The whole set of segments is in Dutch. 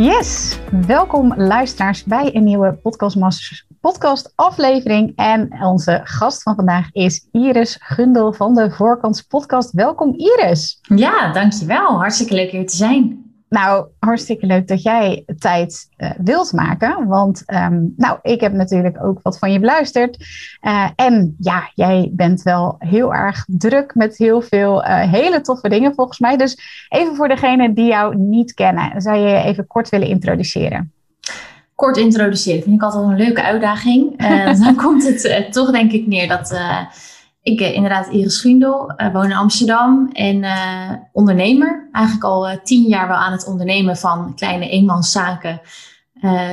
Yes, welkom luisteraars bij een nieuwe Podcast Masters podcast aflevering. En onze gast van vandaag is Iris Gundel van de Voorkants podcast. Welkom Iris. Ja, dankjewel. Hartstikke leuk hier te zijn. Nou, hartstikke leuk dat jij tijd uh, wilt maken. Want um, nou, ik heb natuurlijk ook wat van je beluisterd. Uh, en ja, jij bent wel heel erg druk met heel veel uh, hele toffe dingen volgens mij. Dus even voor degenen die jou niet kennen, zou je je even kort willen introduceren? Kort introduceren vind ik altijd een leuke uitdaging. dan komt het toch denk ik neer dat ik uh, inderdaad Iris Schuindel, uh, woon in Amsterdam en uh, ondernemer. Eigenlijk al tien jaar wel aan het ondernemen van kleine eenmanszaken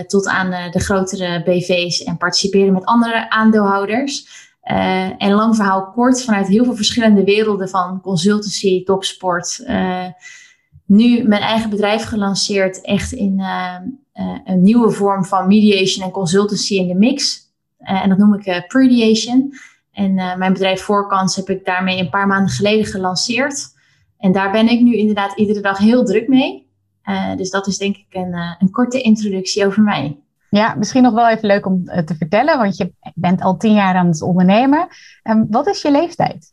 tot aan de grotere BV's en participeren met andere aandeelhouders. en lang verhaal kort, vanuit heel veel verschillende werelden van consultancy, topsport. nu mijn eigen bedrijf gelanceerd, echt in een nieuwe vorm van mediation en consultancy in de mix. en dat noem ik Prediation. En uh, mijn bedrijf Voorkans heb ik daarmee een paar maanden geleden gelanceerd. En daar ben ik nu inderdaad iedere dag heel druk mee. Uh, dus dat is denk ik een, uh, een korte introductie over mij. Ja, misschien nog wel even leuk om te vertellen, want je bent al tien jaar aan het ondernemen. Um, wat is je leeftijd?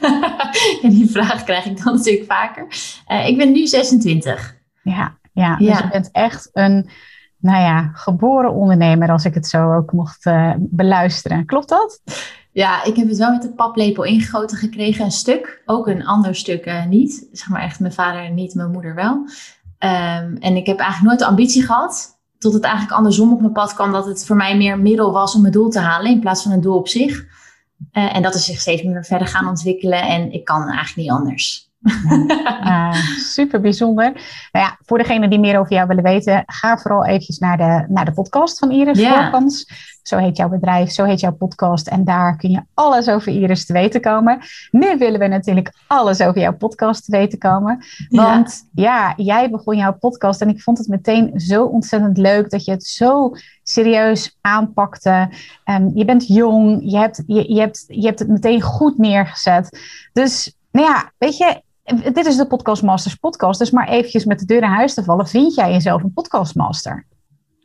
en die vraag krijg ik dan natuurlijk vaker. ik ben nu 26. Ja, ja, dus je bent echt een nou ja, geboren ondernemer, als ik het zo ook mocht beluisteren. Klopt dat? Ja, ik heb het wel met de paplepel ingegoten gekregen, een stuk. Ook een ander stuk uh, niet. Zeg maar echt mijn vader niet, mijn moeder wel. Um, en ik heb eigenlijk nooit de ambitie gehad. Tot het eigenlijk andersom op mijn pad kwam. Dat het voor mij meer middel was om mijn doel te halen. In plaats van een doel op zich. Uh, en dat is zich steeds meer verder gaan ontwikkelen. En ik kan eigenlijk niet anders. Super bijzonder. Nou ja, voor degenen die meer over jou willen weten, ga vooral eventjes naar de, naar de podcast van Iris. Voorkans. Zo heet jouw bedrijf, zo heet jouw podcast. En daar kun je alles over Iris te weten komen. Nu willen we natuurlijk alles over jouw podcast te weten komen. Want ja, ja jij begon jouw podcast en ik vond het meteen zo ontzettend leuk dat je het zo serieus aanpakte. Um, je bent jong, je hebt, je, je, hebt, je hebt het meteen goed neergezet. Dus nou ja, weet je, dit is de Podcast Masters podcast. Dus maar eventjes met de deur in huis te vallen. Vind jij jezelf een podcastmaster?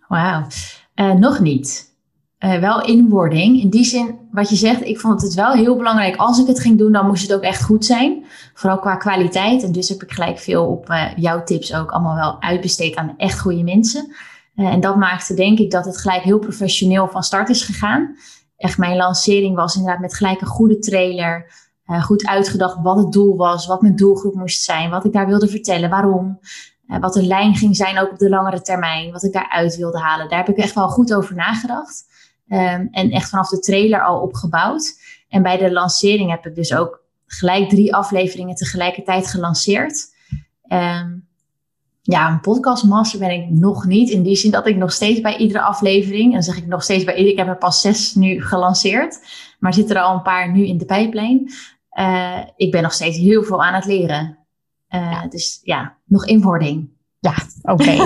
Wauw, uh, nog niet. Uh, wel in wording. In die zin, wat je zegt, ik vond het wel heel belangrijk. Als ik het ging doen, dan moest het ook echt goed zijn. Vooral qua kwaliteit. En dus heb ik gelijk veel op uh, jouw tips ook allemaal wel uitbesteed aan echt goede mensen. en dat maakte denk ik dat het gelijk heel professioneel van start is gegaan. Echt, mijn lancering was inderdaad met gelijk een goede trailer. Uh, goed uitgedacht wat het doel was, wat mijn doelgroep moest zijn, wat ik daar wilde vertellen, waarom. Uh, wat de lijn ging zijn ook op de langere termijn, wat ik daaruit wilde halen. Daar heb ik echt wel goed over nagedacht. Um, en echt vanaf de trailer al opgebouwd. En bij de lancering heb ik dus ook gelijk drie afleveringen tegelijkertijd gelanceerd. Um, ja, een podcastmaster ben ik nog niet. In die zin dat ik nog steeds bij iedere aflevering, en zeg ik nog steeds bij iedere, ik heb er pas zes nu gelanceerd, maar zitten er al een paar nu in de pijplijn. Uh, ik ben nog steeds heel veel aan het leren. Uh, ja. Dus ja, nog invording. Ja, oké. Okay.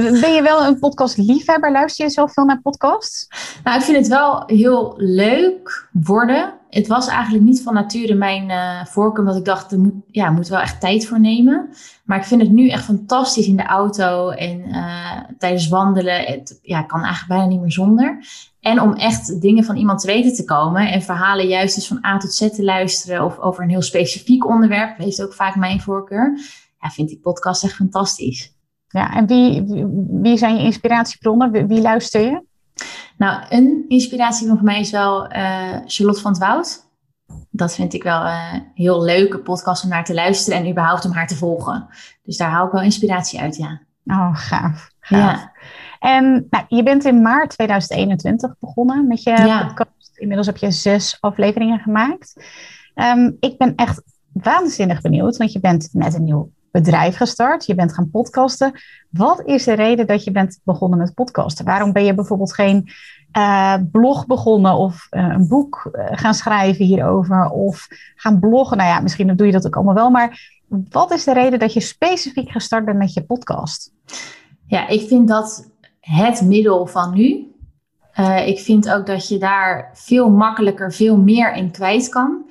ben je wel een podcast-liefhebber? Luister je zoveel naar podcasts? Nou, ik vind het wel heel leuk worden. Het was eigenlijk niet van nature mijn uh, voorkeur, omdat ik dacht, er moet, ja, moet wel echt tijd voor nemen. Maar ik vind het nu echt fantastisch in de auto en uh, tijdens wandelen. Het ja, kan eigenlijk bijna niet meer zonder. En om echt dingen van iemand te weten te komen en verhalen juist eens van A tot Z te luisteren of over een heel specifiek onderwerp, leest ook vaak mijn voorkeur. Ja, vind ik podcast echt fantastisch. Ja, en wie, wie zijn je inspiratiebronnen? Wie luister je? Nou, een inspiratie van mij is wel uh, Charlotte van het Woud. Dat vind ik wel een uh, heel leuke podcast om naar te luisteren en überhaupt om haar te volgen. Dus daar haal ik wel inspiratie uit, ja. Oh, gaaf. gaaf. Ja. En nou, je bent in maart 2021 begonnen met je ja. podcast. Inmiddels heb je zes afleveringen gemaakt. Um, ik ben echt waanzinnig benieuwd, want je bent met een nieuw bedrijf gestart. Je bent gaan podcasten. Wat is de reden dat je bent begonnen met podcasten? Waarom ben je bijvoorbeeld geen uh, blog begonnen of uh, een boek uh, gaan schrijven hierover of gaan bloggen? Nou ja, misschien doe je dat ook allemaal wel, maar wat is de reden dat je specifiek gestart bent met je podcast? Ja, ik vind dat het middel van nu. ik vind ook dat je daar veel makkelijker, veel meer in kwijt kan.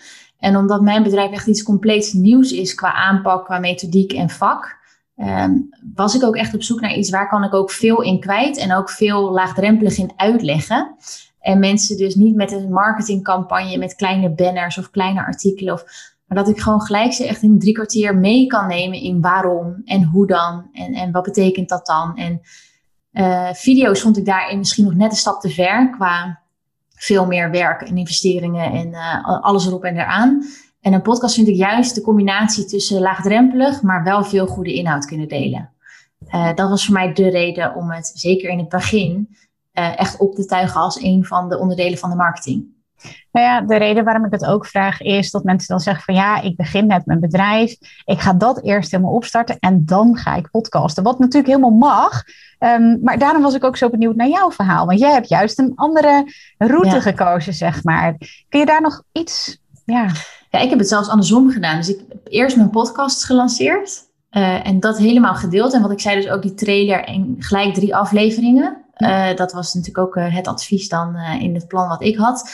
En omdat mijn bedrijf echt iets compleet nieuws is qua aanpak, qua methodiek en vak, ehm, was ik ook echt op zoek naar iets waar kan ik ook veel in kwijt en ook veel laagdrempelig in uitleggen. En mensen dus niet met een marketingcampagne met kleine banners of kleine artikelen, of, maar dat ik gewoon gelijk ze echt in drie kwartier mee kan nemen in waarom en hoe dan en, en wat betekent dat dan. En uh, video's vond ik daarin misschien nog net een stap te ver qua veel meer werk en investeringen en uh, alles erop en eraan. En een podcast vind ik juist de combinatie tussen laagdrempelig, maar wel veel goede inhoud kunnen delen. Uh, dat was voor mij de reden om het, zeker in het begin, uh, echt op te tuigen als een van de onderdelen van de marketing. Nou ja, de reden waarom ik het ook vraag is dat mensen dan zeggen van ja, ik begin met mijn bedrijf. Ik ga dat eerst helemaal opstarten en dan ga ik podcasten. Wat natuurlijk helemaal mag. Um, maar daarom was ik ook zo benieuwd naar jouw verhaal. Want jij hebt juist een andere route gekozen, zeg maar. Kun je daar nog iets... Ja. ja, ik heb het zelfs andersom gedaan. Dus ik heb eerst mijn podcast gelanceerd. Uh, en dat helemaal gedeeld. En wat ik zei, dus ook die trailer en gelijk drie afleveringen. Uh, dat was natuurlijk ook uh, het advies dan in het plan wat ik had.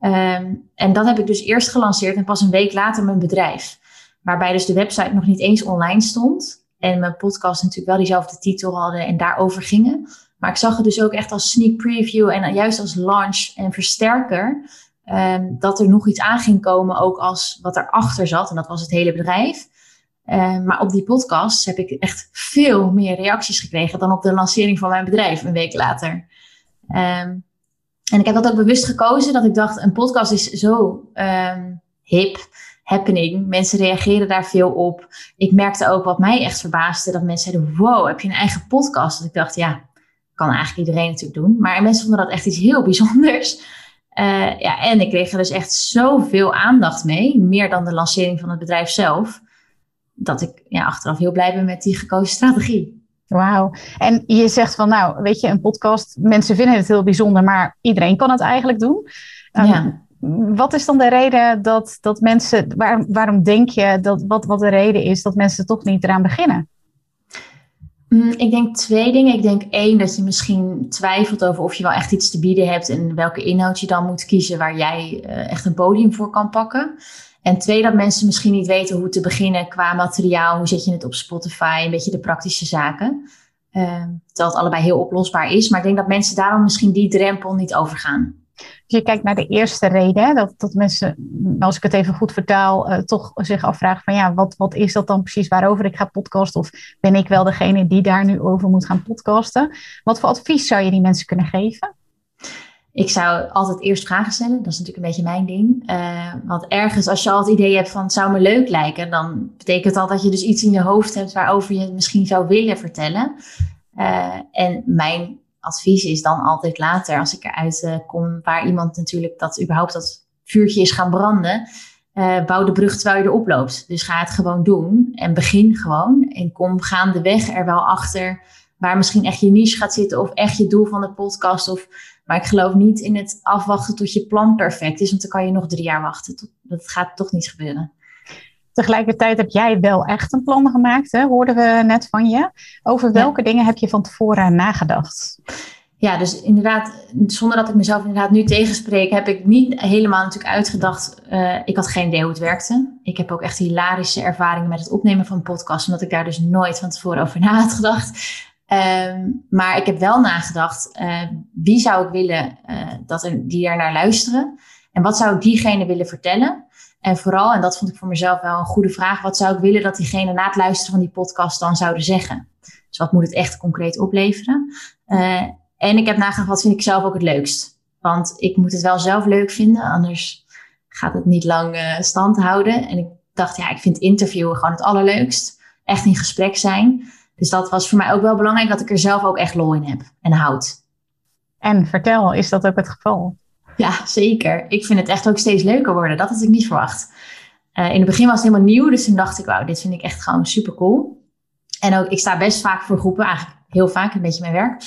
Um, en dat heb ik dus eerst gelanceerd en pas een week later mijn bedrijf. Waarbij dus de website nog niet eens online stond. En mijn podcast natuurlijk wel diezelfde titel hadden en daarover gingen. Maar ik zag het dus ook echt als sneak preview en juist als launch en versterker. Um, dat er nog iets aan ging komen, ook als wat erachter zat. En dat was het hele bedrijf. Um, maar op die podcast heb ik echt veel meer reacties gekregen dan op de lancering van mijn bedrijf een week later. Um, en ik heb dat ook bewust gekozen, dat ik dacht, een podcast is zo hip happening. Mensen reageren daar veel op. Ik merkte ook wat mij echt verbaasde, dat mensen zeiden, wow, heb je een eigen podcast? Dat ik dacht, ja, kan eigenlijk iedereen natuurlijk doen. Maar mensen vonden dat echt iets heel bijzonders. Uh, ja, en ik kreeg er dus echt zoveel aandacht mee, meer dan de lancering van het bedrijf zelf, dat ik ja, achteraf heel blij ben met die gekozen strategie. Wauw. En je zegt van, nou, weet je, een podcast, mensen vinden het heel bijzonder, maar iedereen kan het eigenlijk doen. Um, ja wat is dan de reden dat, dat mensen, waar, waarom denk je dat wat, wat de reden is dat mensen toch niet eraan beginnen? Mm, ik denk twee dingen. Ik denk één, dat je misschien twijfelt over of je wel echt iets te bieden hebt en welke inhoud je dan moet kiezen waar jij uh, echt een podium voor kan pakken. En twee, dat mensen misschien niet weten hoe te beginnen qua materiaal. Hoe zet je het op Spotify? Een beetje de praktische zaken. Uh, terwijl het allebei heel oplosbaar is. Maar ik denk dat mensen daarom misschien die drempel niet overgaan. Als je kijkt naar de eerste reden, dat, dat mensen, als ik het even goed vertaal, uh, toch zich afvragen van ja, wat, wat is dat dan precies waarover ik ga podcasten? Of ben ik wel degene die daar nu over moet gaan podcasten? Wat voor advies zou je die mensen kunnen geven? Ik zou altijd eerst vragen stellen. Dat is natuurlijk een beetje mijn ding. Uh, want ergens, als je al het idee hebt van het zou me leuk lijken, dan betekent dat dat je dus iets in je hoofd hebt waarover je het misschien zou willen vertellen. Uh, en mijn advies is dan altijd later, als ik eruit uh, kom, waar iemand natuurlijk dat überhaupt dat vuurtje is gaan branden. Bouw de brug terwijl je erop loopt. Dus ga het gewoon doen en begin gewoon. En kom gaandeweg er wel achter waar misschien echt je niche gaat zitten of echt je doel van de podcast. Of, maar ik geloof niet in het afwachten tot je plan perfect is, want dan kan je nog drie jaar wachten. Dat gaat toch niet gebeuren. Tegelijkertijd heb jij wel echt een plan gemaakt, hè? hoorden we net van je. Over welke dingen heb je van tevoren nagedacht? Ja, dus inderdaad, zonder dat ik mezelf inderdaad nu tegenspreek, heb ik niet helemaal natuurlijk uitgedacht. Uh, ik had geen idee hoe het werkte. Ik heb ook echt hilarische ervaringen met het opnemen van podcasts, omdat ik daar dus nooit van tevoren over na had gedacht. Um, maar ik heb wel nagedacht, uh, wie zou ik willen uh, dat er, die er naar luisteren? En wat zou ik diegene willen vertellen? En vooral, en dat vond ik voor mezelf wel een goede vraag, wat zou ik willen dat diegene na het luisteren van die podcast dan zouden zeggen? Dus wat moet het echt concreet opleveren? Uh, en ik heb nagedacht, wat vind ik zelf ook het leukst? Want ik moet het wel zelf leuk vinden, anders gaat het niet lang stand houden. En ik dacht, ja, ik vind interviewen gewoon het allerleukst. Echt in gesprek zijn. Dus dat was voor mij ook wel belangrijk dat ik er zelf ook echt lol in heb en houd. En vertel, is dat ook het geval? Ja, zeker. Ik vind het echt ook steeds leuker worden. Dat had ik niet verwacht. Uh, in het begin was het helemaal nieuw, dus toen dacht ik, wauw, dit vind ik echt gewoon super cool. En ook, ik sta best vaak voor groepen, eigenlijk heel vaak, een beetje mijn werk.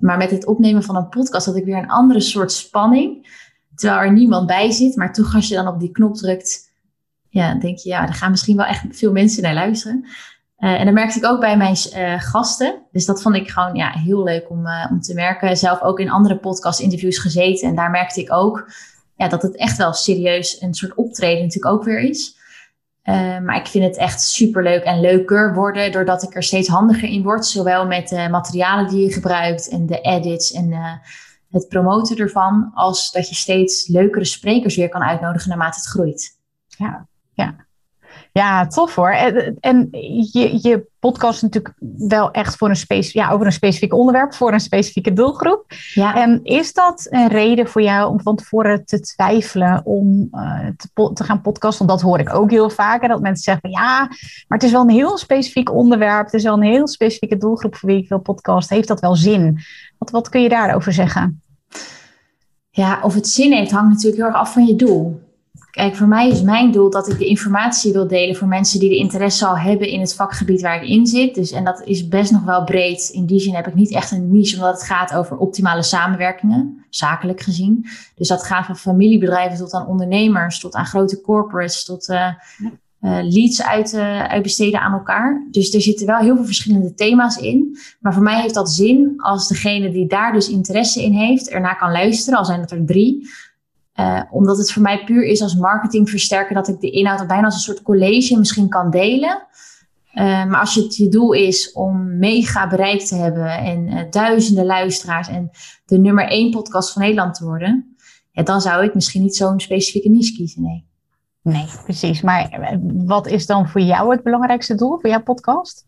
Maar met het opnemen van een podcast had ik weer een andere soort spanning. Terwijl er niemand bij zit. Maar toch als je dan op die knop drukt, ja, denk je, ja, er gaan misschien wel echt veel mensen naar luisteren. Uh, en dat merkte ik ook bij mijn uh, gasten. Dus dat vond ik gewoon ja, heel leuk om, uh, om te merken. Zelf ook in andere podcast-interviews gezeten. En daar merkte ik ook ja, dat het echt wel serieus een soort optreden natuurlijk ook weer is. maar ik vind het echt super leuk en leuker worden doordat ik er steeds handiger in word. Zowel met de materialen die je gebruikt en de edits en het promoten ervan. Als dat je steeds leukere sprekers weer kan uitnodigen naarmate het groeit. Ja, ja. Ja, tof hoor. En, en je, je podcast natuurlijk wel echt voor een specif ja, over een specifiek onderwerp, voor een specifieke doelgroep. Ja. En is dat een reden voor jou om van tevoren te twijfelen om uh, te, te, gaan podcasten? Want dat hoor ik ook heel vaak. dat mensen zeggen van ja, maar het is wel een heel specifiek onderwerp. Het is wel een heel specifieke doelgroep voor wie ik wil podcasten. Heeft dat wel zin? Wat, wat kun je daarover zeggen? Ja, of het zin heeft hangt natuurlijk heel erg af van je doel. Kijk, voor mij is mijn doel dat ik de informatie wil delen voor mensen die de interesse al hebben in het vakgebied waar ik in zit. Dus, en dat is best nog wel breed. In die zin heb ik niet echt een niche, omdat het gaat over optimale samenwerkingen, zakelijk gezien. Dus dat gaat van familiebedrijven tot aan ondernemers, tot aan grote corporates, tot uh, uh, leads uit, uh, uitbesteden aan elkaar. Dus er zitten wel heel veel verschillende thema's in. Maar voor mij heeft dat zin als degene die daar dus interesse in heeft, ernaar kan luisteren, al zijn het er drie uh, omdat het voor mij puur is als marketingversterker dat ik de inhoud bijna als een soort college misschien kan delen. Uh, maar als het je doel is om mega bereik te hebben en uh, duizenden luisteraars en de nummer één podcast van Nederland te worden, ja, dan zou ik misschien niet zo'n specifieke niche kiezen. Nee. Nee, precies. Maar wat is dan voor jou het belangrijkste doel voor jouw podcast?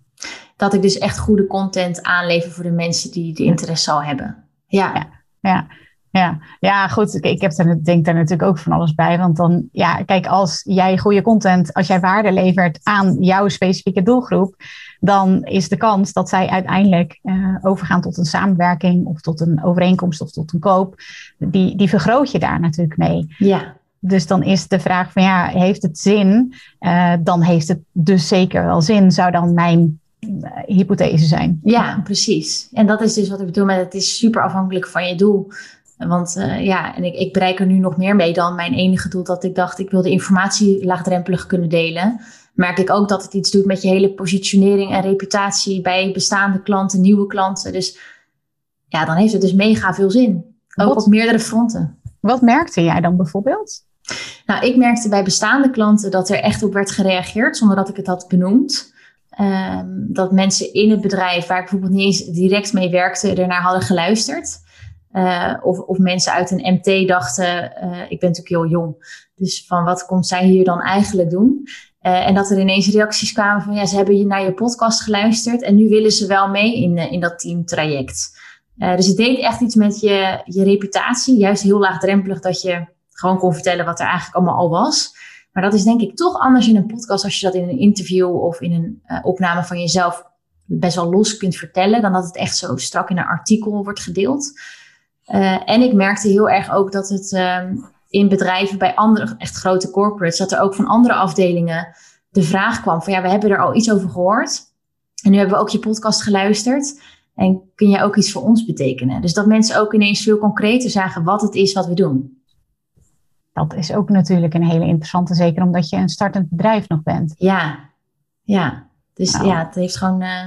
Dat ik dus echt goede content aanlever voor de mensen die de interesse al hebben. Ja. ja. ja. Ja, ja goed. Ik heb er, denk daar natuurlijk ook van alles bij. Want dan, ja, kijk, als jij goede content, als jij waarde levert aan jouw specifieke doelgroep, dan is de kans dat zij uiteindelijk uh, overgaan tot een samenwerking of tot een overeenkomst of tot een koop, die, die vergroot je daar natuurlijk mee. Ja. Dus dan is de vraag van ja, heeft het zin? Uh, dan heeft het dus zeker wel zin, zou dan mijn uh, hypothese zijn. Ja, precies. En dat is dus wat ik bedoel met het is super afhankelijk van je doel. Want uh, ja, en ik, ik bereik er nu nog meer mee dan mijn enige doel dat ik dacht, ik wil de informatie laagdrempelig kunnen delen. Merk ik ook dat het iets doet met je hele positionering en reputatie bij bestaande klanten, nieuwe klanten. Dus ja, dan heeft het dus mega veel zin. Ook op meerdere fronten. Wat merkte jij dan bijvoorbeeld? Nou, ik merkte bij bestaande klanten dat er echt op werd gereageerd zonder dat ik het had benoemd. Um, dat mensen in het bedrijf, waar ik bijvoorbeeld niet eens direct mee werkte, ernaar hadden geluisterd. Uh, of, of mensen uit een MT dachten, uh, ik ben natuurlijk heel jong, dus van wat komt zij hier dan eigenlijk doen? Uh, en dat er ineens reacties kwamen van, ja, ze hebben je naar je podcast geluisterd en nu willen ze wel mee in, in dat teamtraject. dus het deed echt iets met je, je reputatie, juist heel laagdrempelig dat je gewoon kon vertellen wat er eigenlijk allemaal al was. Maar dat is denk ik toch anders in een podcast als je dat in een interview of in een opname van jezelf best wel los kunt vertellen, dan dat het echt zo strak in een artikel wordt gedeeld. Uh, en ik merkte heel erg ook dat het um, in bedrijven bij andere echt grote corporates, dat er ook van andere afdelingen de vraag kwam van ja, we hebben er al iets over gehoord. En nu hebben we ook je podcast geluisterd. En kun jij ook iets voor ons betekenen? Dus dat mensen ook ineens veel concreter zagen wat het is wat we doen. Dat is ook natuurlijk een hele interessante, zeker omdat je een startend bedrijf nog bent. Ja, ja. Dus nou. ja, het heeft gewoon uh,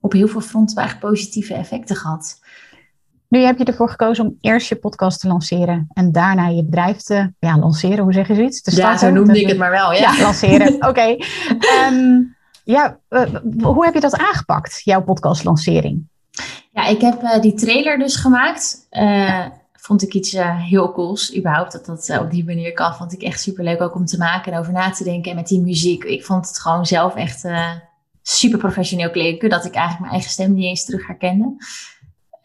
op heel veel fronten eigenlijk positieve effecten gehad. Nu heb je ervoor gekozen om eerst je podcast te lanceren en daarna je bedrijf te ja, lanceren. Hoe zeg je zoiets? Te starten, ja, zo noemde ik het maar wel. Ja, ja lanceren. Oké. Okay. Ehm, ja, hoe heb je dat aangepakt, jouw podcastlancering? Ja, ik heb uh, die trailer dus gemaakt. Uh, vond ik iets uh, heel cools. Überhaupt dat dat op die manier kan, vond ik echt super leuk ook om te maken en over na te denken. En met die muziek, ik vond het gewoon zelf echt super professioneel klinken. Dat ik eigenlijk mijn eigen stem niet eens terug herkende.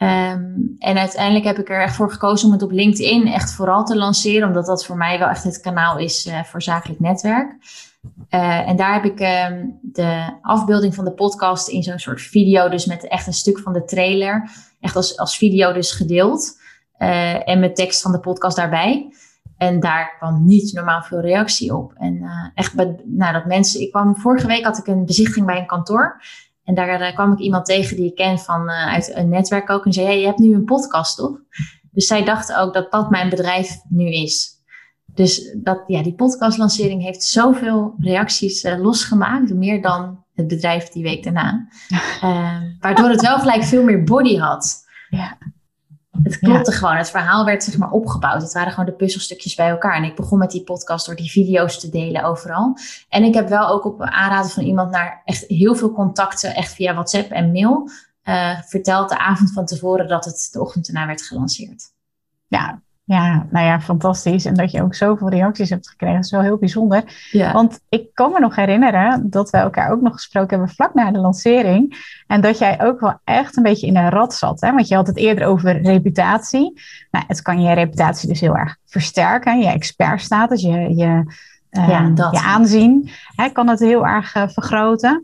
Um, en uiteindelijk heb ik er echt voor gekozen om het op LinkedIn echt vooral te lanceren, omdat dat voor mij wel echt het kanaal is uh, voor zakelijk netwerk. Uh, en daar heb ik um, de afbeelding van de podcast in zo'n soort video, dus met echt een stuk van de trailer, echt als, als video dus gedeeld. Uh, en met tekst van de podcast daarbij. En daar kwam niet normaal veel reactie op. En echt, nou, dat mensen, ik kwam vorige week had ik een bezichtiging bij een kantoor. En daar, daar kwam ik iemand tegen die ik ken van, uit een netwerk ook. En zei, hey, je hebt nu een podcast, toch? Dus zij dachten ook dat dat mijn bedrijf nu is. Dus dat, ja, die podcastlancering heeft zoveel reacties uh, losgemaakt, meer dan het bedrijf die week daarna. Uh, waardoor het wel gelijk veel meer body had. Ja. Het klopte gewoon. Het verhaal werd zeg maar opgebouwd. Het waren gewoon de puzzelstukjes bij elkaar. En ik begon met die podcast door die video's te delen overal. En ik heb wel ook op aanraden van iemand naar echt heel veel contacten, echt via WhatsApp en mail, uh, verteld de avond van tevoren dat het de ochtend erna werd gelanceerd. Ja, ja, nou ja, fantastisch. En dat je ook zoveel reacties hebt gekregen, is wel heel bijzonder. Ja. Want ik kan me nog herinneren dat we elkaar ook nog gesproken hebben vlak na de lancering. En dat jij ook wel echt een beetje in een rat zat. Hè? Want je had het eerder over reputatie. Nou, het kan je reputatie dus heel erg versterken. Je expertstatus, je, je, uh, ja, je aanzien hè, kan het heel erg uh, vergroten.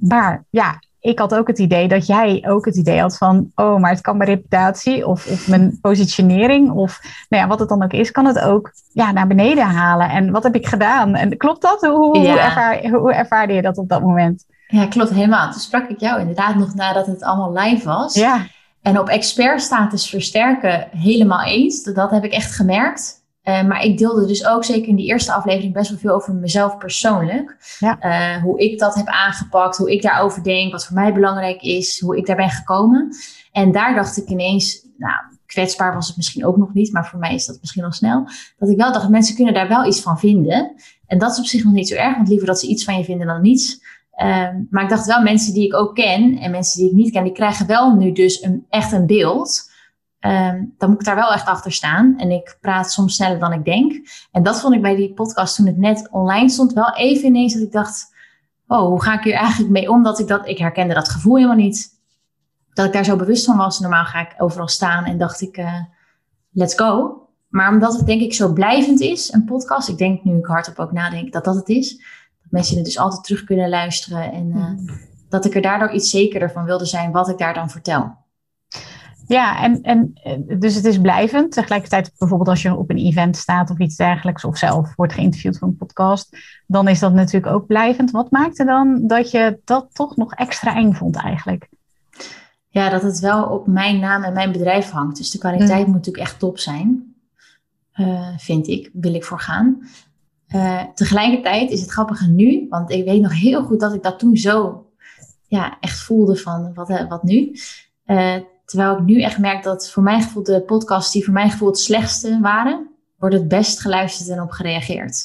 Maar ja, ik had ook het idee dat jij ook het idee had van, oh, maar het kan mijn reputatie of, of mijn positionering of nou ja, wat het dan ook is, kan het ook ja, naar beneden halen. En wat heb ik gedaan? En klopt dat? Hoe, hoe, ervaar, hoe ervaarde je dat op dat moment? Ja, klopt helemaal. Toen sprak ik jou inderdaad nog nadat het allemaal live was. Ja. En op expertstatus versterken helemaal eens. Dat heb ik echt gemerkt. Uh, maar ik deelde dus ook zeker in die eerste aflevering best wel veel over mezelf persoonlijk. Ja. Uh, hoe ik dat heb aangepakt, hoe ik daarover denk, wat voor mij belangrijk is, hoe ik daar ben gekomen. En daar dacht ik ineens, nou, kwetsbaar was het misschien ook nog niet, maar voor mij is dat misschien al snel. Dat ik wel dacht, mensen kunnen daar wel iets van vinden. En dat is op zich nog niet zo erg, want liever dat ze iets van je vinden dan niets. Uh, maar ik dacht wel, mensen die ik ook ken en mensen die ik niet ken, die krijgen wel nu dus een, echt een beeld Um, dan moet ik daar wel echt achter staan. En ik praat soms sneller dan ik denk. En dat vond ik bij die podcast toen het net online stond wel even ineens dat ik dacht... Oh, hoe ga ik hier eigenlijk mee om? Dat ik, dat, ik herkende dat gevoel helemaal niet. Dat ik daar zo bewust van was. Normaal ga ik overal staan en dacht ik, uh, let's go. Maar omdat het denk ik zo blijvend is, een podcast. Ik denk nu ik hardop ook nadenk dat dat het is. Dat mensen het dus altijd terug kunnen luisteren. En uh, dat ik er daardoor iets zekerder van wilde zijn wat ik daar dan vertel. Ja, en, en dus het is blijvend. Tegelijkertijd, bijvoorbeeld als je op een event staat of iets dergelijks, of zelf wordt geïnterviewd voor een podcast, dan is dat natuurlijk ook blijvend. Wat maakte dan dat je dat toch nog extra eng vond eigenlijk? Ja, dat het wel op mijn naam en mijn bedrijf hangt. Dus de kwaliteit mm. moet natuurlijk echt top zijn. Uh, vind ik, wil ik voor gaan. Uh, tegelijkertijd is het grappige nu, want ik weet nog heel goed dat ik dat toen zo ja, echt voelde van wat, eh, wat nu. Uh, Terwijl ik nu echt merk dat voor mijn gevoel de podcasts die voor mijn gevoel het slechtste waren, worden het best geluisterd en op gereageerd.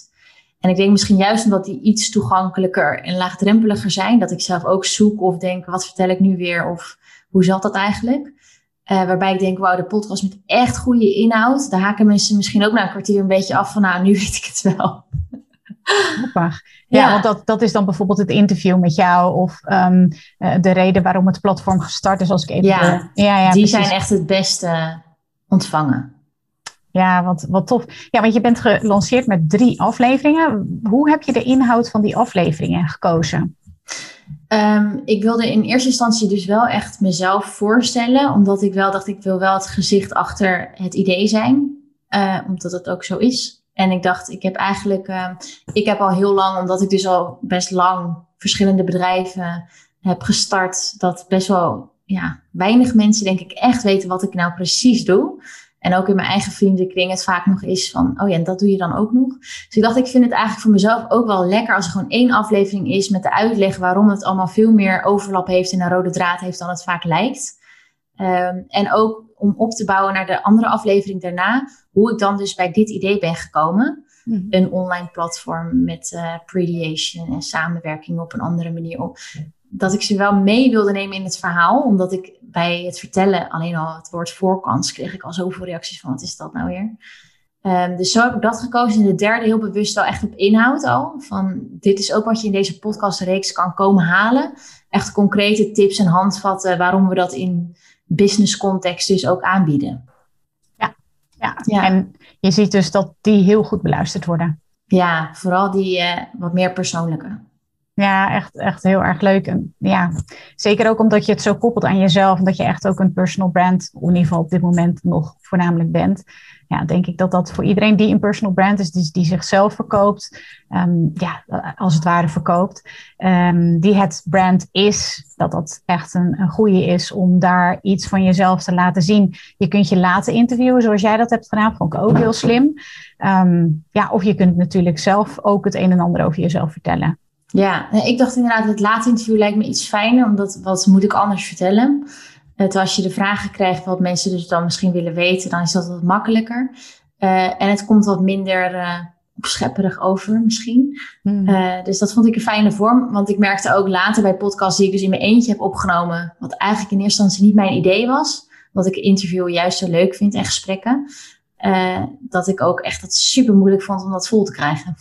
En ik denk misschien juist omdat die iets toegankelijker en laagdrempeliger zijn, dat ik zelf ook zoek of denk, wat vertel ik nu weer of hoe zat dat eigenlijk? Uh, waarbij ik denk, wauw, de podcast met echt goede inhoud, daar haken mensen misschien ook na een kwartier een beetje af van, nou, nu weet ik het wel. Grappig. Ja, want dat, dat is dan bijvoorbeeld het interview met jou of um, de reden waarom het platform gestart is. Als ik even ja, ja, ja, die zijn echt het beste ontvangen. Ja, wat, wat tof. Ja, want je bent gelanceerd met drie afleveringen. Hoe heb je de inhoud van die afleveringen gekozen? Um, ik wilde in eerste instantie dus wel echt mezelf voorstellen, omdat ik wel dacht, ik wil wel het gezicht achter het idee zijn, uh, omdat het ook zo is. En ik dacht, ik heb eigenlijk, uh, ik heb al heel lang, omdat ik dus al best lang verschillende bedrijven heb gestart, dat best wel ja, weinig mensen, denk ik, echt weten wat ik nou precies doe. En ook in mijn eigen vriendenkring het vaak nog is van, oh ja, en dat doe je dan ook nog. Dus ik dacht, ik vind het eigenlijk voor mezelf ook wel lekker als er gewoon één aflevering is met de uitleg waarom het allemaal veel meer overlap heeft en een rode draad heeft dan het vaak lijkt. Um, en ook om op te bouwen naar de andere aflevering daarna, hoe ik dan dus bij dit idee ben gekomen. Mhm. Een online platform met uh, prediation en samenwerking op een andere manier. Dat ik ze wel mee wilde nemen in het verhaal, omdat ik bij het vertellen alleen al het woord voorkans kreeg ik al zoveel reacties van wat is dat nou weer? Um, dus zo heb ik dat gekozen. En de derde heel bewust wel echt op inhoud al. Van dit is ook wat je in deze podcastreeks kan komen halen. Echt concrete tips en handvatten waarom we dat in business context dus ook aanbieden. Ja, ja. ja. en je ziet dus dat die heel goed beluisterd worden. Ja, vooral die uh, wat meer persoonlijke. Ja, echt, echt heel erg leuk. En ja, zeker ook omdat je het zo koppelt aan jezelf. En dat je echt ook een personal brand, in ieder geval op dit moment nog voornamelijk bent. Ja, denk ik dat dat voor iedereen die een personal brand is, die, die zichzelf verkoopt, ehm, ja, als het ware verkoopt, um, die het brand is, dat dat echt een, een goede is om daar iets van jezelf te laten zien. Je kunt je laten interviewen zoals jij dat hebt gedaan, vond ik ook heel slim. Um, ja, of je kunt natuurlijk zelf ook het een en ander over jezelf vertellen. Ja, ik dacht inderdaad, het laat interview lijkt me iets fijner, omdat wat moet ik anders vertellen? Het, als je de vragen krijgt wat mensen dus dan misschien willen weten, dan is dat wat makkelijker. Uh, en het komt wat minder uh, opschepperig over misschien. Mm. Uh, dus dat vond ik een fijne vorm. Want ik merkte ook later bij podcasts die ik dus in mijn eentje heb opgenomen, wat eigenlijk in eerste instantie niet mijn idee was, wat ik interview juist zo leuk vind en gesprekken, dat ik ook echt dat super moeilijk vond om dat vol te krijgen.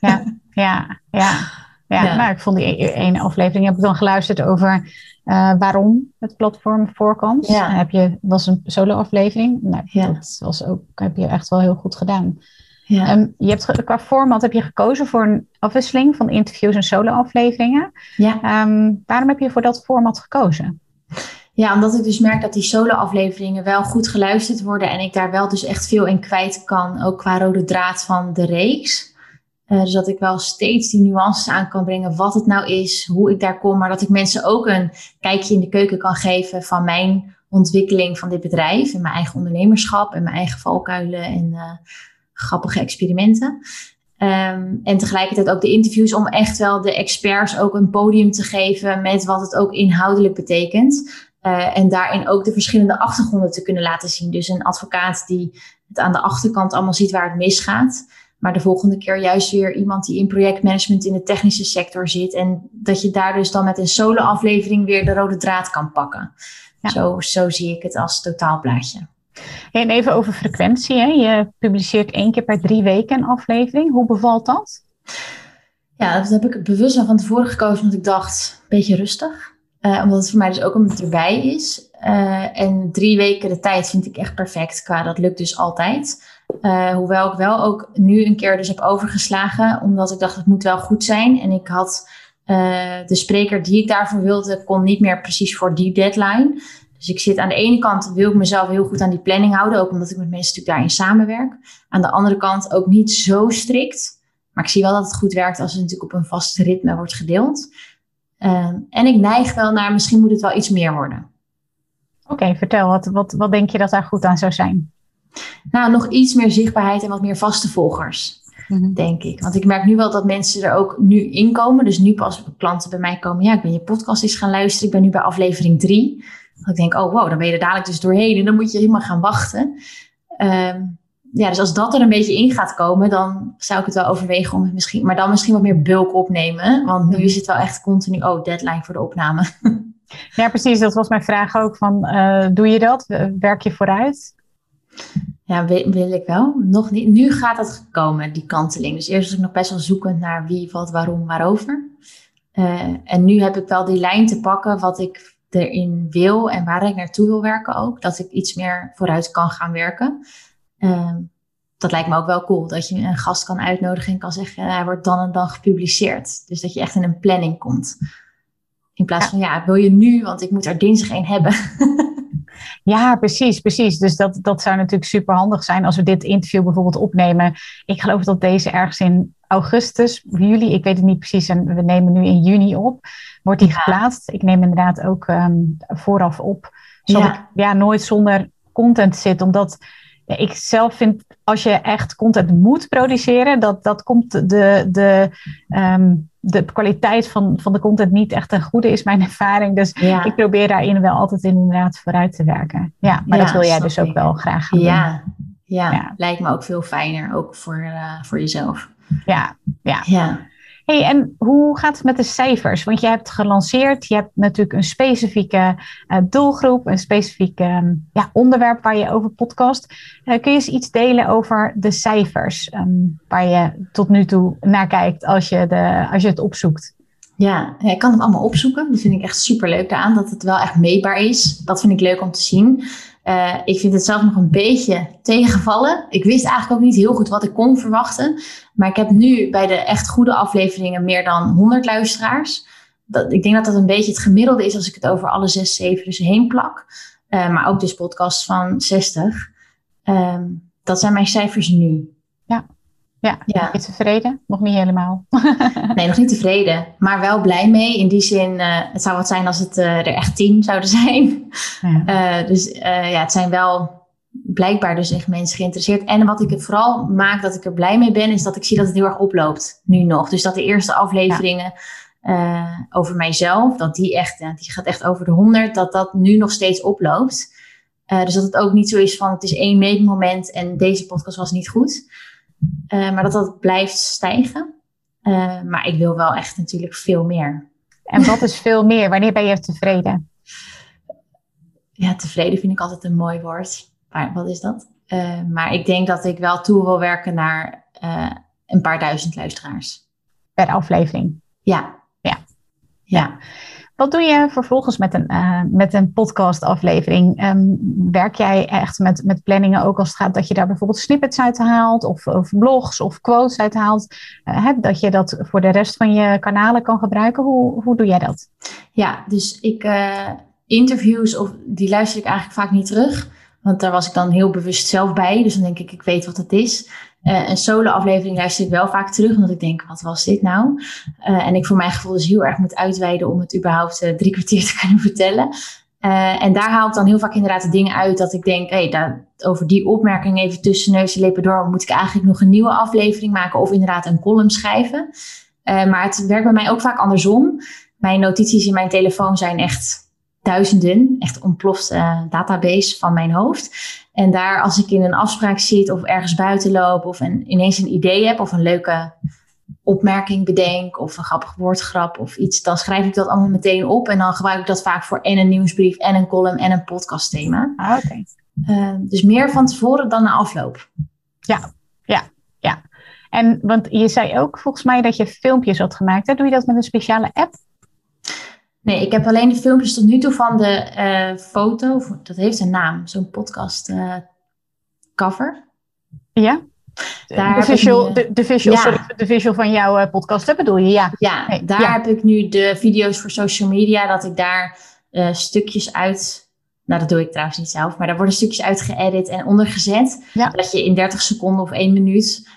Ja, ja, ja. Ja, Nou, ik vond die e-, ene aflevering, heb ik dan geluisterd over uh, waarom het platform voorkomt. Ja. heb je, was een solo-aflevering. Nou, ja. Dat was ook, heb je echt wel heel goed gedaan. Ja. Um, je hebt qua format heb je gekozen voor een afwisseling van interviews en solo-afleveringen. Ja. Um, waarom heb je voor dat format gekozen? Ja, omdat ik dus merk dat die solo-afleveringen wel goed geluisterd worden en ik daar wel dus echt veel in kwijt kan, ook qua rode draad van de reeks. Uh, dus dat ik wel steeds die nuances aan kan brengen, wat het nou is, hoe ik daar kom, maar dat ik mensen ook een kijkje in de keuken kan geven van mijn ontwikkeling van dit bedrijf en mijn eigen ondernemerschap en mijn eigen valkuilen en uh, grappige experimenten. Um, en tegelijkertijd ook de interviews om echt wel de experts ook een podium te geven met wat het ook inhoudelijk betekent. Uh, en daarin ook de verschillende achtergronden te kunnen laten zien. Dus een advocaat die het aan de achterkant allemaal ziet waar het misgaat. Maar de volgende keer juist weer iemand die in projectmanagement in de technische sector zit. En dat je daar dus dan met een solo-aflevering weer de rode draad kan pakken. Zo, zo zie ik het als totaalplaatje. En even over frequentie. Hè? Je publiceert één keer per drie weken een aflevering. Hoe bevalt dat? Ja, dat heb ik bewust al van tevoren gekozen, want ik dacht, een beetje rustig. Uh, omdat het voor mij dus ook omdat het erbij is. Uh, en drie weken de tijd vind ik echt perfect qua dat lukt dus altijd. Uh, hoewel ik wel ook nu een keer dus heb overgeslagen, omdat ik dacht het moet wel goed zijn. En ik had de spreker die ik daarvoor wilde, kon niet meer precies voor die deadline. Dus ik zit aan de ene kant, wil ik mezelf heel goed aan die planning houden, ook omdat ik met mensen natuurlijk daarin samenwerk. Aan de andere kant ook niet zo strikt. Maar ik zie wel dat het goed werkt als het natuurlijk op een vast ritme wordt gedeeld. Uh, en ik neig wel naar, misschien moet het wel iets meer worden. Oké, vertel, wat, wat, wat denk je dat daar goed aan zou zijn? Nou, nog iets meer zichtbaarheid en wat meer vaste volgers. Mhm. Denk ik. Want ik merk nu wel dat mensen er ook nu in komen. Dus nu pas klanten bij mij komen. Ja, ik ben je podcast eens gaan luisteren. Ik ben nu bij aflevering drie. Dat ik denk, oh wow, dan ben je er dadelijk dus doorheen. En dan moet je helemaal gaan wachten. Um, ja, dus als dat er een beetje in gaat komen, dan zou ik het wel overwegen om het misschien, maar dan misschien wat meer bulk opnemen. Want nu mhm. is het wel echt continu, oh, deadline voor de opname. Ja, precies. Dat was mijn vraag ook. Van, uh, doe je dat? Werk je vooruit? Ja, wil, wil, ik wel. Nog niet. Nu gaat het komen, die kanteling. Dus eerst was ik nog best wel zoekend naar wie, wat, waarom, waarover. Uh, en nu heb ik wel die lijn te pakken wat ik erin wil en waar ik naartoe wil werken ook. Dat ik iets meer vooruit kan gaan werken. Uh, dat lijkt me ook wel cool. Dat je een gast kan uitnodigen en kan zeggen, hij wordt dan en dan gepubliceerd. Dus dat je echt in een planning komt. In plaats van, ja, wil je nu, want ik moet er dinsdag een hebben. Ja, precies, precies. Dus dat, dat zou natuurlijk super handig zijn als we dit interview bijvoorbeeld opnemen. Ik geloof dat deze ergens in augustus, juli, ik weet het niet precies, en we nemen nu in juni op, wordt die geplaatst. Ik neem inderdaad ook um, vooraf op, zodat ja. ik ja, nooit zonder content zit, omdat ik zelf vind, als je echt content moet produceren, dat, dat komt de, de, um, de kwaliteit van, van de content niet echt een goede, is mijn ervaring. Dus ik probeer daarin wel altijd inderdaad vooruit te werken. Ja, maar dat wil jij dus ook wel graag gaan ja. doen. Ja, ja, lijkt me ook veel fijner, ook voor, uh, voor jezelf. Ja, ja. ja hey, en hoe gaat het met de cijfers? Want je hebt gelanceerd, je hebt natuurlijk een specifieke uh, doelgroep, een specifiek um, ja, onderwerp waar je over podcast. Uh, kun je eens iets delen over de cijfers um, waar je tot nu toe naar kijkt als je, de, als je het opzoekt? Ja, ik kan hem allemaal opzoeken. Dat vind ik echt super leuk daaraan, dat het wel echt meetbaar is. Dat vind ik leuk om te zien. Uh, ik vind het zelf nog een beetje tegenvallen. Ik wist eigenlijk ook niet heel goed wat ik kon verwachten. Maar ik heb nu bij de echt goede afleveringen meer dan 100 luisteraars. Dat, ik denk dat dat een beetje het gemiddelde is als ik het over alle zes, zeven dus heen plak. Uh, maar ook dus podcasts van 60. Ehm, dat zijn mijn cijfers nu. Ja, ja, ja. Ben je tevreden? Nog niet helemaal. nee, nog niet tevreden. Maar wel blij mee. In die zin, uh, het zou wat zijn als het uh, er echt tien zouden zijn. Ja. Uh, dus ja, het zijn wel blijkbaar dus echt mensen geïnteresseerd. En wat ik het vooral maak dat ik er blij mee ben, is dat ik zie dat het heel erg oploopt. Nu nog. Dus dat de eerste afleveringen ja. over mijzelf, dat die echt, die gaat echt over de honderd, dat dat nu nog steeds oploopt. dus dat het ook niet zo is van het is één meetmoment en deze podcast was niet goed. Uh, maar dat dat blijft stijgen. Uh, maar ik wil wel echt natuurlijk veel meer. En wat is veel meer? Wanneer ben je tevreden? Ja, tevreden vind ik altijd een mooi woord. Maar wat is dat? Uh, maar ik denk dat ik wel toe wil werken naar een paar duizend luisteraars. Per aflevering? Ja. Ja. Ja. Wat doe je vervolgens met een, uh, met een podcastaflevering? Um, werk jij echt met, met planningen ook als het gaat dat je daar bijvoorbeeld snippets uit haalt, of, of blogs of quotes uit haalt? Uh, dat je dat voor de rest van je kanalen kan gebruiken. Hoe, hoe doe jij dat? Ja, dus ik uh, interviews, of, die luister ik eigenlijk vaak niet terug. Want daar was ik dan heel bewust zelf bij. Dus dan denk ik, ik weet wat het is. Uh, een solo-aflevering luister ik wel vaak terug, omdat ik denk, wat was dit nou? Uh, en ik voor mijn gevoel dus heel erg moet uitweiden om het überhaupt uh, drie kwartier te kunnen vertellen. en daar haal ik dan heel vaak inderdaad de dingen uit dat ik denk, hey, over die opmerking even tussen neus en lippen door, moet ik eigenlijk nog een nieuwe aflevering maken of inderdaad een column schrijven. maar het werkt bij mij ook vaak andersom. Mijn notities in mijn telefoon zijn echt duizenden, echt ontplofte database van mijn hoofd. En daar, als ik in een afspraak zit of ergens buiten loop of een, ineens een idee heb of een leuke opmerking bedenk of een grappig woordgrap of iets, dan schrijf ik dat allemaal meteen op. En dan gebruik ik dat vaak voor en een nieuwsbrief en een column en een podcastthema. Ah, oké. Uh, dus meer van tevoren dan na afloop. Ja, ja, ja. En want je zei ook volgens mij dat je filmpjes had gemaakt. Hè? Doe je dat met een speciale app? Nee, ik heb alleen de filmpjes tot nu toe van de uh, foto. Dat heeft een naam, zo'n podcast uh, cover. Ja? Daar de, visual, de, de, visual, ja. sorry, de visual van jouw uh, podcast, dat bedoel je? Ja, ja nee, daar ja. heb ik nu de video's voor social media. Dat ik daar stukjes uit... Nou, dat doe ik trouwens niet zelf. Maar daar worden stukjes uit geëdit en ondergezet. Ja. Dat je in 30 seconden of 1 minuut...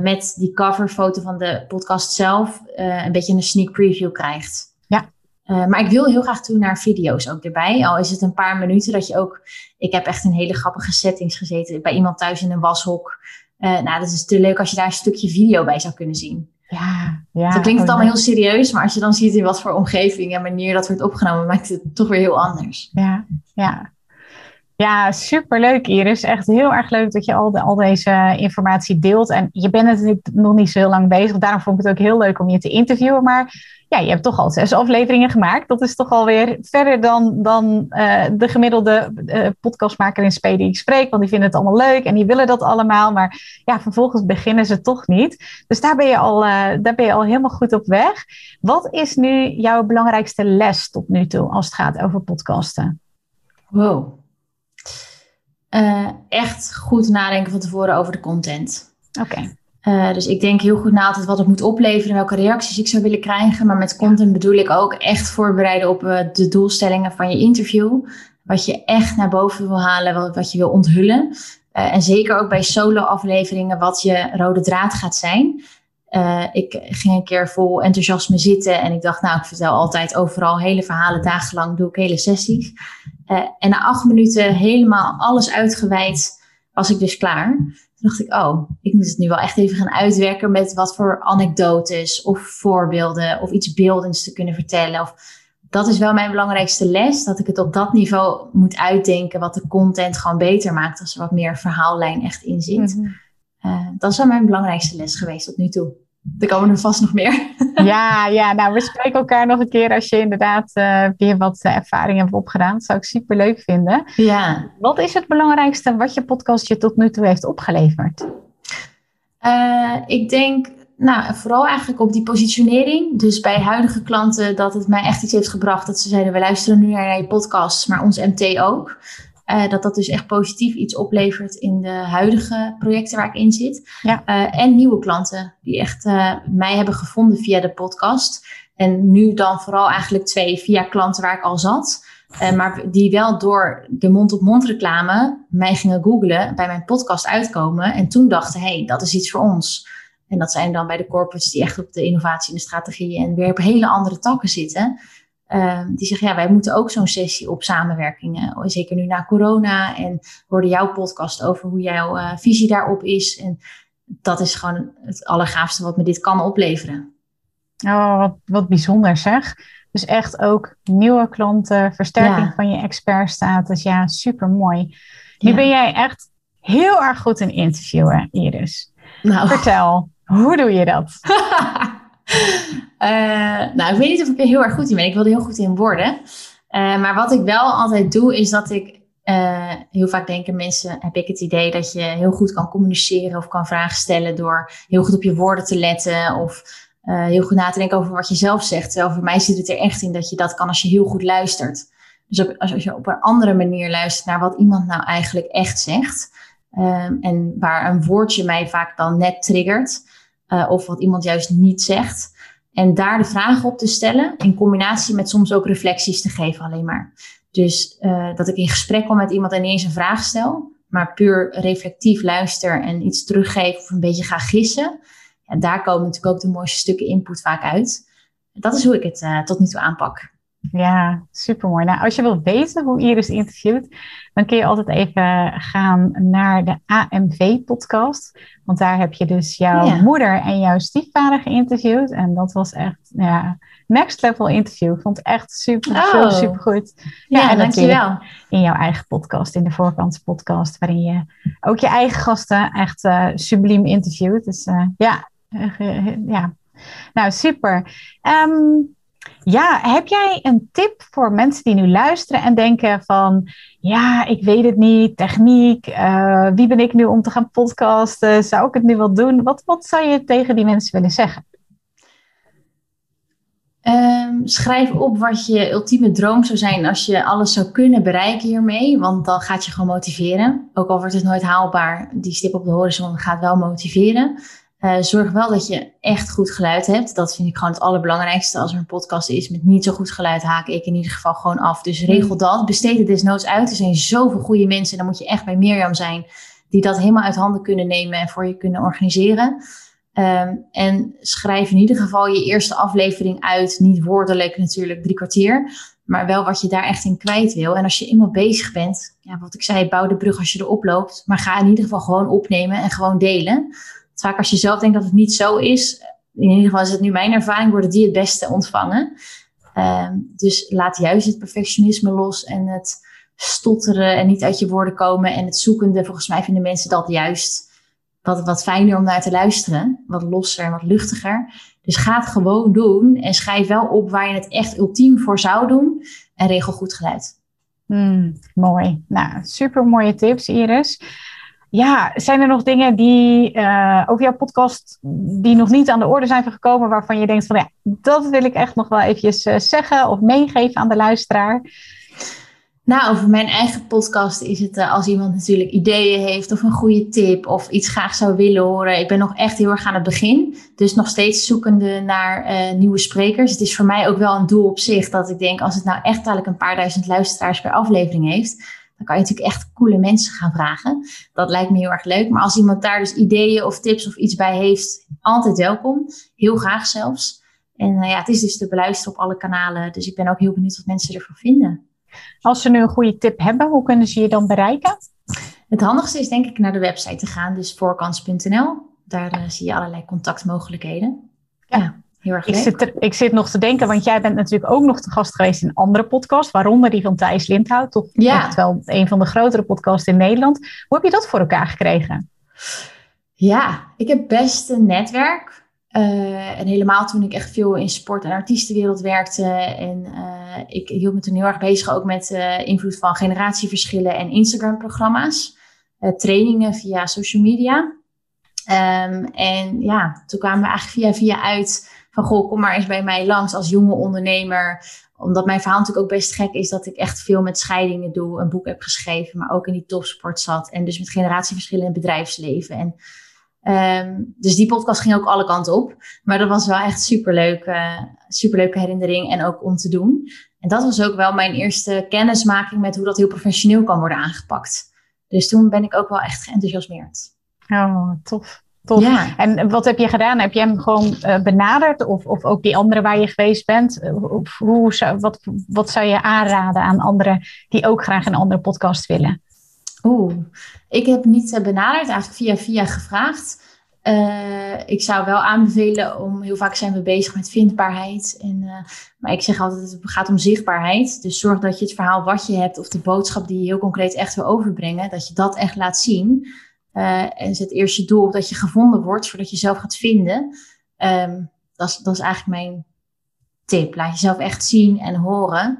met die coverfoto van de podcast zelf... een beetje een sneak preview krijgt. Uh, maar ik wil heel graag toe naar video's ook erbij. Al is het een paar minuten dat je ook... Ik heb echt een hele grappige settings gezeten. Bij iemand thuis in een washok. Uh, nou, dat is te leuk als je daar een stukje video bij zou kunnen zien. Ja, ja. Dat klinkt het allemaal heel serieus. Maar als je dan ziet in wat voor omgeving en manier dat wordt opgenomen... maakt het toch weer heel anders. Ja, ja. Ja, superleuk Iris. Echt heel erg leuk dat je al, de, al deze informatie deelt. En je bent natuurlijk nog niet zo heel lang bezig. Daarom vond ik het ook heel leuk om je te interviewen. Maar ja, je hebt toch al zes afleveringen gemaakt. Dat is toch alweer verder dan, dan uh, de gemiddelde uh, podcastmaker in Spee die ik spreek. Want die vinden het allemaal leuk en die willen dat allemaal. Maar ja, vervolgens beginnen ze toch niet. Dus daar ben je al, uh, daar ben je al helemaal goed op weg. Wat is nu jouw belangrijkste les tot nu toe als het gaat over podcasten? Wow. Echt goed nadenken van tevoren over de content. Oké. Uh, dus ik denk heel goed na altijd wat het moet opleveren en welke reacties ik zou willen krijgen. Maar met content bedoel ik ook echt voorbereiden op uh, de doelstellingen van je interview. Wat je echt naar boven wil halen, wat, wat je wil onthullen. En zeker ook bij solo-afleveringen wat je rode draad gaat zijn. ik ging een keer vol enthousiasme zitten en ik dacht, nou, ik vertel altijd overal hele verhalen, dagenlang doe ik hele sessies. En na acht minuten helemaal alles uitgeweid was ik dus klaar. Toen dacht ik, oh, ik moet het nu wel echt even gaan uitwerken met wat voor anekdotes of voorbeelden of iets beeldends te kunnen vertellen. Of, dat is wel mijn belangrijkste les, dat ik het op dat niveau moet uitdenken, wat de content gewoon beter maakt als er wat meer verhaallijn echt in zit. Mm dat is wel mijn belangrijkste les geweest tot nu toe. Er komen er vast nog meer. Ja, ja, nou, we spreken elkaar nog een keer als je inderdaad uh, weer wat uh, ervaring hebt opgedaan. Dat zou ik super leuk vinden. Ja. Wat is het belangrijkste wat je podcast je tot nu toe heeft opgeleverd? Uh, ik denk, nou, vooral eigenlijk op die positionering. Dus bij huidige klanten dat het mij echt iets heeft gebracht dat ze zeiden: we luisteren nu naar je podcast, maar ons MT ook. Dat dat dus echt positief iets oplevert in de huidige projecten waar ik in zit. Ja. en nieuwe klanten die echt mij hebben gevonden via de podcast. En nu dan vooral eigenlijk twee via klanten waar ik al zat. Maar die wel door de mond-op-mond reclame mij gingen googlen, bij mijn podcast uitkomen. En toen dachten, hé, hey, dat is iets voor ons. En dat zijn dan bij de corporates die echt op de innovatie en de strategie en weer op hele andere takken zitten. Uh, die zeggen, ja, wij moeten ook zo'n sessie op samenwerkingen. Zeker nu na corona. En hoorde jouw podcast over hoe jouw uh, visie daarop is. En dat is gewoon het allergaafste wat me dit kan opleveren. Oh, wat, wat bijzonder zeg. Dus echt ook nieuwe klanten, versterking van je expertstatus. Ja, super mooi. Nu ben jij echt heel erg goed in interviewen, Iris. Nou. Vertel, hoe doe je dat? uh, nou, ik weet niet of ik er heel erg goed in ben. Ik wil er heel goed in worden. Uh, maar wat ik wel altijd doe, is dat ik uh, heel vaak denken mensen, heb ik het idee dat je heel goed kan communiceren of kan vragen stellen door heel goed op je woorden te letten of heel goed na te denken over wat je zelf zegt. Terwijl voor mij zit het er echt in dat je dat kan als je heel goed luistert. Dus als, als, je op een andere manier luistert naar wat iemand nou eigenlijk echt zegt. Um, en waar een woordje mij vaak dan net triggert. Uh, of wat iemand juist niet zegt. En daar de vragen op te stellen. In combinatie met soms ook reflecties te geven alleen maar. Dus uh, dat ik in gesprek kom met iemand en niet eens een vraag stel. Maar puur reflectief luister en iets teruggeef of een beetje ga gissen. En daar komen natuurlijk ook de mooiste stukken input vaak uit. Dat is hoe ik het uh, tot nu toe aanpak. Ja, supermooi. Nou, als je wilt weten hoe Iris interviewt, dan kun je altijd even gaan naar de AMV-podcast. Want daar heb je dus jouw moeder en jouw stiefvader geïnterviewd. En dat was echt, ja, next level interview. Ik vond het echt super, oh. super goed. Ja, ja en dankjewel. In jouw eigen podcast, in de voorkant podcast, waarin je ook je eigen gasten echt uh, subliem interviewt. Dus uh, ja, ja, nou super. Um, ja, heb jij een tip voor mensen die nu luisteren en denken van, ja, ik weet het niet, techniek, uh, wie ben ik nu om te gaan podcasten, zou ik het nu wel doen? Wat, wat zou je tegen die mensen willen zeggen? Um, schrijf op wat je ultieme droom zou zijn als je alles zou kunnen bereiken hiermee. Want dan gaat je gewoon motiveren. Ook al wordt het nooit haalbaar, die stip op de horizon gaat wel motiveren. Uh, zorg wel dat je echt goed geluid hebt. Dat vind ik gewoon het allerbelangrijkste. Als er een podcast is met niet zo goed geluid, haak ik in ieder geval gewoon af. Dus regel mm. dat. Besteed het desnoods uit. Er zijn zoveel goede mensen. Dan moet je echt bij Mirjam zijn. Die dat helemaal uit handen kunnen nemen en voor je kunnen organiseren. Um, en schrijf in ieder geval je eerste aflevering uit. Niet woordelijk natuurlijk, drie kwartier. Maar wel wat je daar echt in kwijt wil. En als je eenmaal bezig bent, ja, wat ik zei, bouw de brug als je erop loopt. Maar ga in ieder geval gewoon opnemen en gewoon delen vaak als je zelf denkt dat het niet zo is, in ieder geval is het nu mijn ervaring, worden die het beste ontvangen. Ehm, dus laat juist het perfectionisme los en het stotteren en niet uit je woorden komen en het zoekende. Volgens mij vinden mensen dat juist wat, wat fijner om naar te luisteren. Wat losser en wat luchtiger. Dus ga het gewoon doen en schrijf wel op waar je het echt ultiem voor zou doen. En regel goed geluid. Hmm, mooi. Nou, super mooie tips, Iris. Ja, zijn er nog dingen die uh, over jouw podcast die nog niet aan de orde zijn gekomen, waarvan je denkt van ja, dat wil ik echt nog wel eventjes uh, zeggen of meegeven aan de luisteraar? Nou, over mijn eigen podcast is het uh, als iemand natuurlijk ideeën heeft of een goede tip of iets graag zou willen horen. Ik ben nog echt heel erg aan het begin, dus nog steeds zoekende naar nieuwe sprekers. Het is voor mij ook wel een doel op zich dat ik denk als het nou echt dadelijk een paar duizend luisteraars per aflevering heeft, dan kan je natuurlijk echt coole mensen gaan vragen. Dat lijkt me heel erg leuk. Maar als iemand daar dus ideeën of tips of iets bij heeft, altijd welkom. Heel graag zelfs. En uh, ja, het is dus te beluisteren op alle kanalen. Dus ik ben ook heel benieuwd wat mensen ervan vinden. Als ze nu een goede tip hebben, hoe kunnen ze je dan bereiken? Het handigste is denk ik naar de website te gaan, dus voorkans.nl. Daar uh, zie je allerlei contactmogelijkheden. ja. Heel erg ik zit, ik zit nog te denken, want jij bent natuurlijk ook nog te gast geweest in andere podcasts, waaronder die van Thijs Lindhout, toch echt wel een van de grotere podcasts in Nederland. Hoe heb je dat voor elkaar gekregen? Ja, ik heb best een netwerk. Uh, en helemaal toen ik echt veel in sport- en artiestenwereld werkte. En uh, ik hield me toen heel erg bezig ook met uh, invloed van generatieverschillen en Instagram-programma's. trainingen via social media. Um, en ja, toen kwamen we eigenlijk via via uit van goh, kom maar eens bij mij langs als jonge ondernemer omdat mijn verhaal natuurlijk ook best gek is dat ik echt veel met scheidingen doe, een boek heb geschreven, maar ook in die topsport zat. En dus met generatieverschillen in het bedrijfsleven. En, um, dus die podcast ging ook alle kanten op. Maar dat was wel echt superleuk, uh, superleuke herinnering en ook om te doen. En dat was ook wel mijn eerste kennismaking met hoe dat heel professioneel kan worden aangepakt. Dus toen ben ik ook wel echt geenthousiasmeerd. Oh, tof. Tof. Ja. En wat heb je gedaan? Heb je hem gewoon uh, benaderd? Of, of ook die anderen waar je geweest bent? Of hoe zou, wat, wat zou je aanraden aan anderen die ook graag een andere podcast willen? Oeh, ik heb niet uh, benaderd, eigenlijk via via gevraagd. Uh, ik zou wel aanbevelen om, heel vaak zijn we bezig met vindbaarheid. En, uh, maar ik zeg altijd, het gaat om zichtbaarheid. Dus zorg dat je het verhaal wat je hebt of de boodschap die je heel concreet echt wil overbrengen, dat je dat echt laat zien. Uh, en zet eerst je doel op dat je gevonden wordt voordat je zelf gaat vinden. Um, dat, is, dat is eigenlijk mijn tip. Laat jezelf echt zien en horen.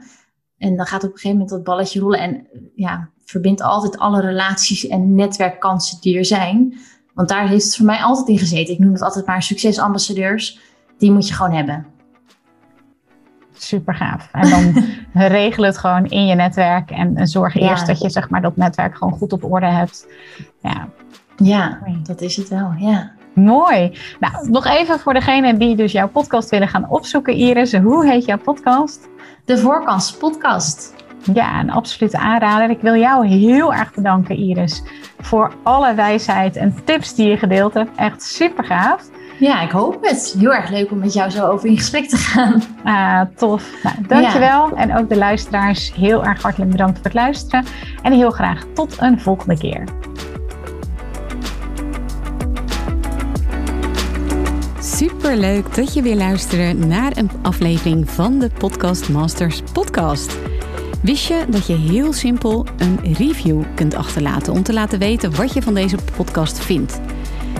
En dan gaat op een gegeven moment dat balletje rollen. En ja, verbind altijd alle relaties en netwerkkansen die er zijn. Want daar heeft het voor mij altijd in gezeten. Ik noem het altijd maar succesambassadeurs. Die moet je gewoon hebben. Super gaaf. En dan regel het gewoon in je netwerk. En, zorg eerst dat je zeg maar, dat netwerk gewoon goed op orde hebt. Ja, ja dat is het wel. Ja. Mooi. Nou, nog even voor degene die dus jouw podcast willen gaan opzoeken, Iris. Hoe heet jouw podcast? De Voorkans Podcast. Ja, een absolute aanrader. Ik wil jou heel erg bedanken, Iris, voor alle wijsheid en tips die je gedeeld hebt. Echt super gaaf. Ja, ik hoop het. Heel erg leuk om met jou zo over in gesprek te gaan. Ah, tof. Nou, dankjewel. En ook de luisteraars, heel erg hartelijk bedankt voor het luisteren. En heel graag tot een volgende keer. Super leuk dat je weer luistert naar een aflevering van de Podcast Masters podcast. Wist je dat je heel simpel een review kunt achterlaten om te laten weten wat je van deze podcast vindt?